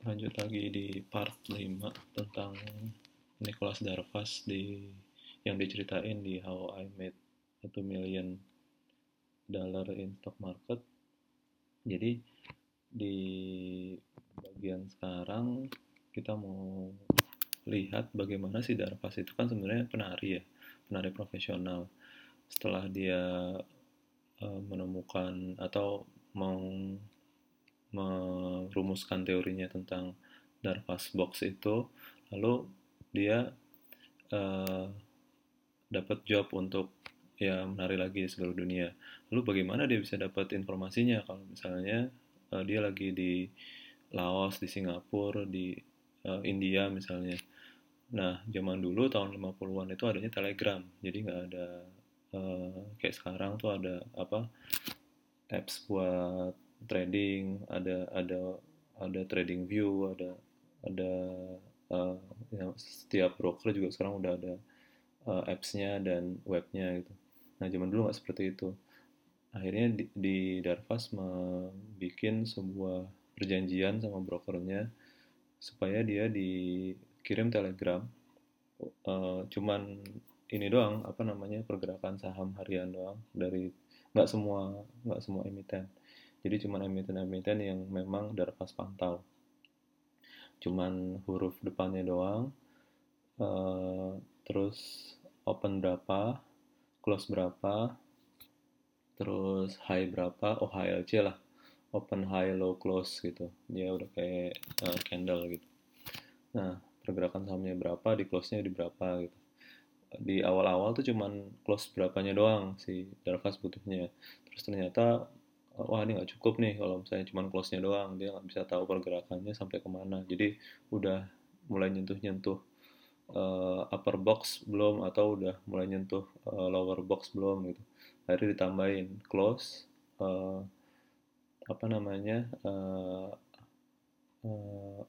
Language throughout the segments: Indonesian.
lanjut lagi di part 5 tentang Nicholas Darvas di yang diceritain di How I Made a Two Million Dollar in Stock Market. Jadi di bagian sekarang kita mau lihat bagaimana si Darvas itu kan sebenarnya penari ya, penari profesional. Setelah dia uh, menemukan atau mau merumuskan teorinya tentang Darvas Box itu, lalu dia uh, dapat job untuk ya menari lagi di seluruh dunia. Lalu bagaimana dia bisa dapat informasinya kalau misalnya uh, dia lagi di Laos, di Singapura, di uh, India misalnya. Nah, zaman dulu tahun 50-an itu adanya Telegram. Jadi nggak ada uh, kayak sekarang tuh ada apa apps buat trading, ada ada ada trading view, ada ada uh, ya, setiap broker juga sekarang udah ada uh, apps-nya dan webnya gitu. Nah zaman dulu nggak seperti itu. Akhirnya di, di Darvas membuat sebuah perjanjian sama brokernya supaya dia dikirim telegram. Uh, cuman ini doang apa namanya pergerakan saham harian doang dari nggak semua nggak semua emiten jadi cuma emiten-emiten yang memang Darvas pantau. Cuman huruf depannya doang uh, terus open berapa close berapa terus high berapa oh HLC lah. Open high low close gitu. Dia udah kayak uh, candle gitu. Nah pergerakan sahamnya berapa di close nya di berapa gitu. Di awal-awal tuh cuman close berapanya doang si Darvas butuhnya. Terus ternyata wah ini nggak cukup nih kalau misalnya cuma close-nya doang. Dia nggak bisa tahu pergerakannya sampai ke mana. Jadi udah mulai nyentuh-nyentuh uh, upper box belum atau udah mulai nyentuh uh, lower box belum gitu. Akhirnya ditambahin close uh, apa namanya uh, uh,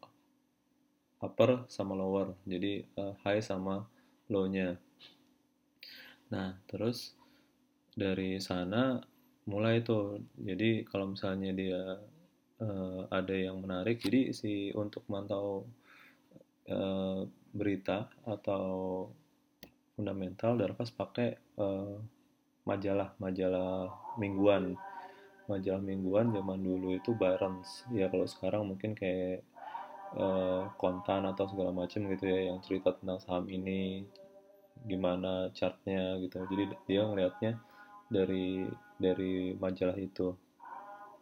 upper sama lower. Jadi uh, high sama low-nya. Nah terus dari sana mulai tuh. Jadi kalau misalnya dia uh, ada yang menarik jadi si untuk mantau uh, berita atau fundamental Darvas pakai uh, majalah majalah mingguan. Majalah mingguan zaman dulu itu Barons ya kalau sekarang mungkin kayak kontan atau segala macam gitu ya yang cerita tentang saham ini gimana chartnya gitu. Jadi dia ngelihatnya dari dari majalah itu.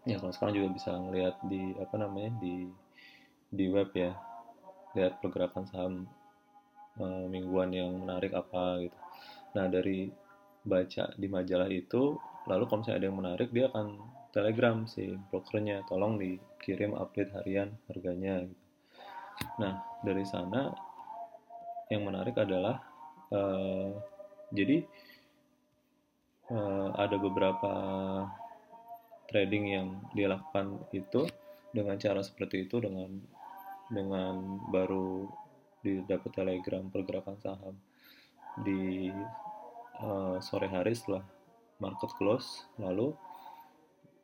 Ya kalau sekarang juga bisa ngelihat di apa namanya di di web ya. Lihat pergerakan saham uh, mingguan yang menarik apa gitu. Nah dari baca di majalah itu lalu kalau misalnya ada yang menarik dia akan telegram si brokernya tolong dikirim update harian harganya. Gitu. nah dari sana yang menarik adalah uh, jadi uh, ada beberapa trading yang dilakukan itu dengan cara seperti itu dengan dengan baru didapat telegram pergerakan saham di uh, sore hari setelah market close. Lalu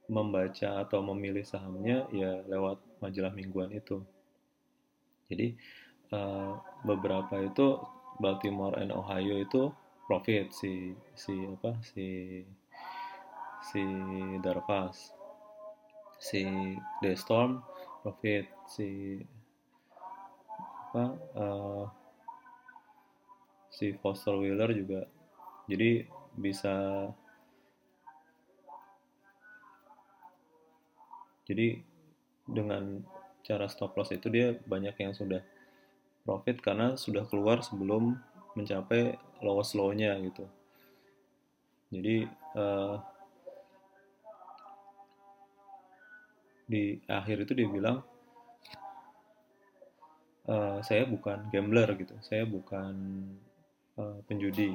membaca atau memilih sahamnya ya lewat majalah mingguan itu. Jadi uh, beberapa itu Baltimore and Ohio itu profit si si apa si si Darvas si The Storm profit si apa uh, si Foster Wheeler juga. Jadi bisa jadi dengan cara stop loss itu dia banyak yang sudah profit karena sudah keluar sebelum mencapai lowest low-nya gitu. Jadi uh, di akhir itu dia bilang uh, saya bukan gambler gitu, saya bukan uh, penjudi.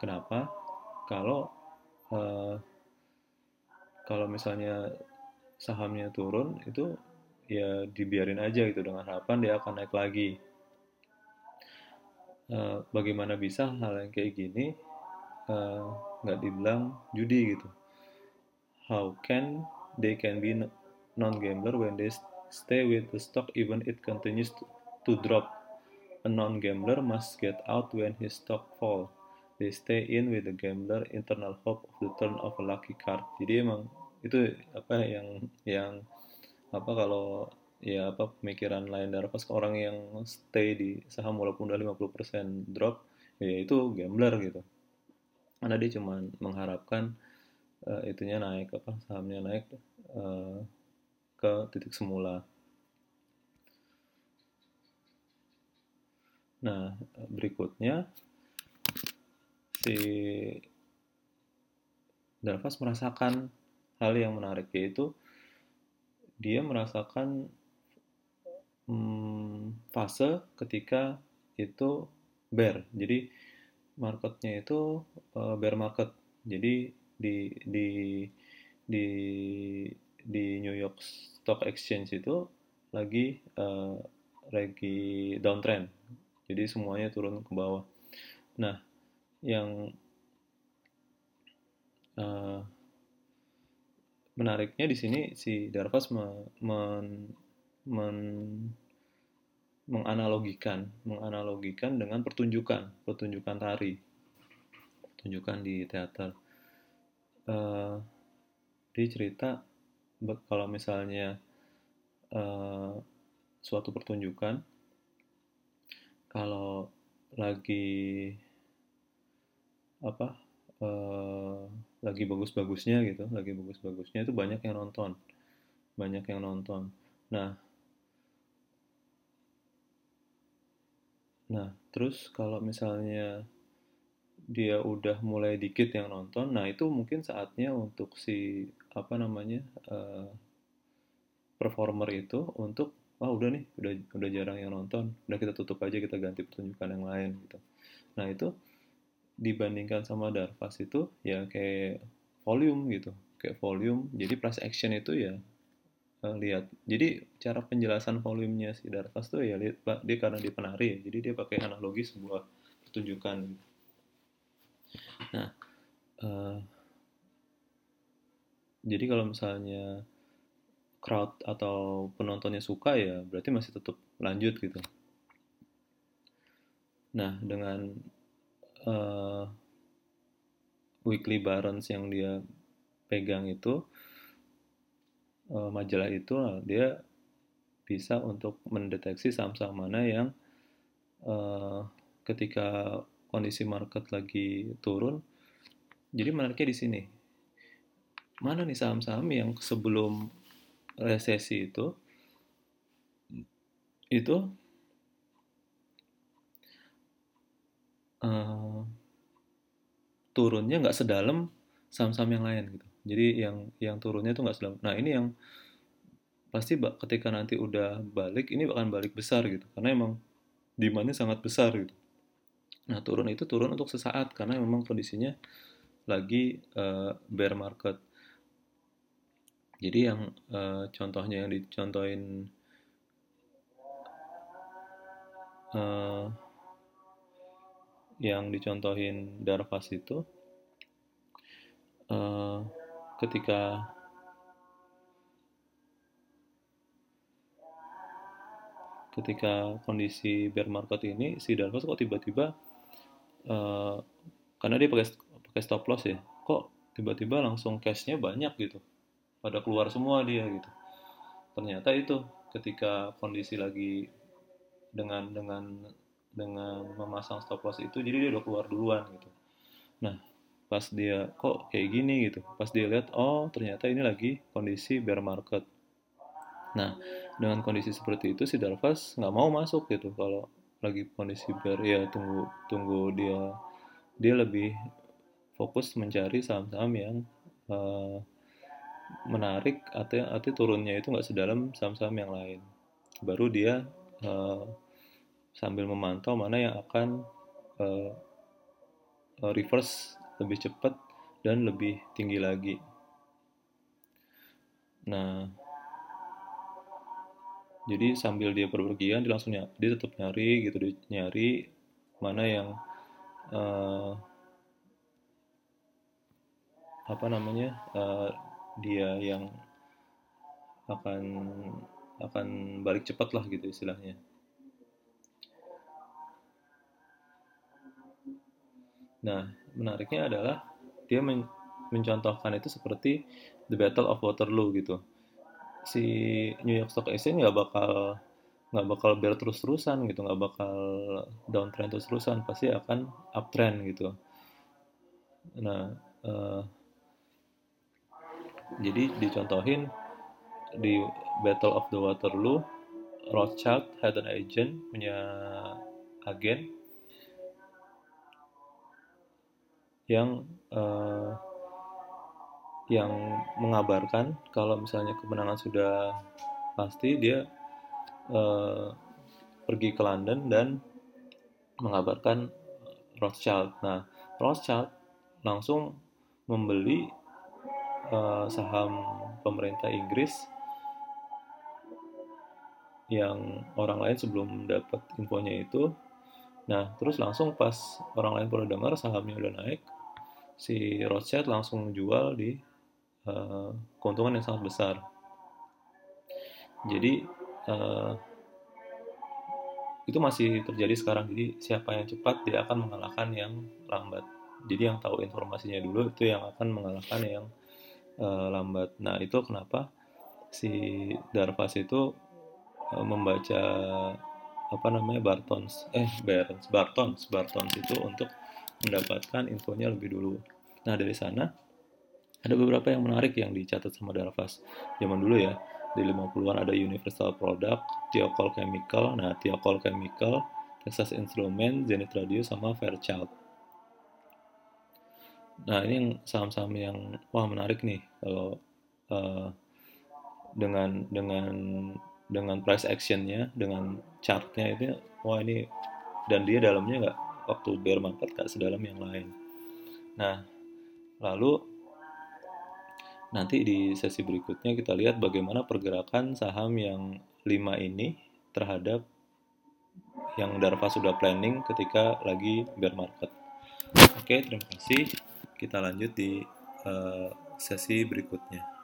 Kenapa? Kalau uh, kalau misalnya sahamnya turun itu ya dibiarin aja gitu dengan harapan dia akan naik lagi uh, bagaimana bisa hal yang kayak gini eh, nggak uh, dibilang judi gitu how can they can be non gambler when they stay with the stock even it continues to, to drop. A non-gambler must get out when his stock fall. They stay in with the gambler internal hope of the turn of a lucky card. Jadi emang itu apa yang yang apa kalau ya apa pemikiran lain. Dari pas orang yang stay di saham walaupun udah 50% drop ya itu gambler gitu. Karena dia cuma mengharapkan uh, itunya naik apa sahamnya naik uh, ke titik semula. Nah berikutnya si Darvas merasakan hal yang menarik yaitu dia merasakan hmm, fase ketika itu bear jadi marketnya itu uh, bear market. Jadi di di di di New York Stock Exchange itu lagi uh, lagi downtrend. Jadi semuanya turun ke bawah. Nah, yang uh, menariknya di sini si Darvas men, men, men menganalogikan, menganalogikan dengan pertunjukan, pertunjukan tari, pertunjukan di teater. Uh, dia cerita kalau misalnya uh, suatu pertunjukan, kalau lagi apa, uh, lagi bagus-bagusnya gitu, lagi bagus-bagusnya itu banyak yang nonton, banyak yang nonton. Nah, Nah, terus kalau misalnya dia udah mulai dikit yang nonton, nah itu mungkin saatnya untuk si apa namanya uh, performer itu untuk wah udah nih udah udah jarang yang nonton, udah kita tutup aja kita ganti pertunjukan yang lain gitu. Nah itu dibandingkan sama Darvas itu ya kayak volume gitu, kayak volume. Jadi price action itu ya uh, lihat. Jadi cara penjelasan volumenya si Darvas tuh ya lihat dia karena dia penari, ya, jadi dia pakai analogi sebuah pertunjukan. Nah, uh, jadi kalau misalnya crowd atau penontonnya suka ya berarti masih tetap lanjut gitu. Nah, dengan uh, weekly balance yang dia pegang itu uh, majalah itu dia bisa untuk mendeteksi saham-saham mana yang uh, ketika kondisi market lagi turun. Jadi menariknya di sini. Mana nih saham-saham yang sebelum resesi itu itu uh, turunnya nggak sedalam saham-saham yang lain gitu jadi yang yang turunnya itu nggak sedalam nah ini yang pasti ketika nanti udah balik ini akan balik besar gitu. Karena emang demandnya sangat besar gitu. Nah turun itu turun untuk sesaat karena memang kondisinya lagi uh, bear market. Jadi yang uh, contohnya yang dicontohin uh, yang dicontohin Darvas itu uh, ketika ketika kondisi bear market ini si Darvas kok tiba-tiba uh, karena dia pakai pakai stop loss ya kok tiba-tiba langsung cashnya banyak gitu. Pada keluar semua dia gitu. Ternyata itu ketika kondisi lagi dengan dengan dengan memasang stop loss itu jadi dia udah keluar duluan gitu. Nah pas dia kok kayak gini? gitu. Pas dia lihat oh ternyata ini lagi kondisi bear market. Nah dengan kondisi seperti itu si Darvas nggak mau masuk gitu kalau lagi kondisi bear ya tunggu tunggu dia dia lebih fokus mencari saham-saham yang uh, menarik atau atau turunnya itu nggak sedalam saham-saham yang lain. Baru dia uh, sambil memantau mana yang akan uh, reverse lebih cepat dan lebih tinggi lagi. Nah, jadi sambil dia perpergian dia langsung nyari, dia tetap nyari gitu dia nyari mana yang uh, apa namanya uh, dia yang akan akan balik cepat lah gitu istilahnya. Nah, menariknya adalah dia men mencontohkan itu seperti The Battle of Waterloo gitu. Si New York Stock Exchange nggak bakal nggak bakal bear terus-terusan gitu, nggak bakal downtrend terus-terusan, pasti akan uptrend gitu. Nah, uh, jadi dicontohin di Battle of the Waterloo, Rothschild had an agent punya agen yang uh, yang mengabarkan kalau misalnya kemenangan sudah pasti dia uh, pergi ke London dan mengabarkan Rothschild. Nah, Rothschild langsung membeli uh, saham pemerintah Inggris yang orang lain sebelum dapat infonya itu. Nah, terus langsung pas orang lain perlu dengar sahamnya udah naik, si Rothschild langsung jual di uh, keuntungan yang sangat besar. Jadi uh, itu masih terjadi sekarang. Jadi siapa yang cepat dia akan mengalahkan yang lambat. Jadi yang tahu informasinya dulu itu yang akan mengalahkan yang uh, lambat. Nah itu kenapa si Darvas itu uh, membaca apa namanya Bartons eh Bartons Bartons Bartons itu untuk mendapatkan infonya lebih dulu. Nah dari sana ada beberapa yang menarik yang dicatat sama Darvas. Zaman dulu ya, di 50-an ada Universal Product, Thiokol Chemical, nah Thiokol Chemical, Texas Instrument, Zenith Radio, sama Fairchild. Nah ini yang saham-saham yang wah menarik nih kalau uh, dengan dengan dengan price actionnya, dengan chartnya itu wah ini dan dia dalamnya nggak waktu bear market gak sedalam yang lain. Nah, lalu nanti di sesi berikutnya kita lihat bagaimana pergerakan saham yang lima ini terhadap yang Darva sudah planning ketika lagi bear market. Oke, terima kasih. Kita lanjut di uh, sesi berikutnya.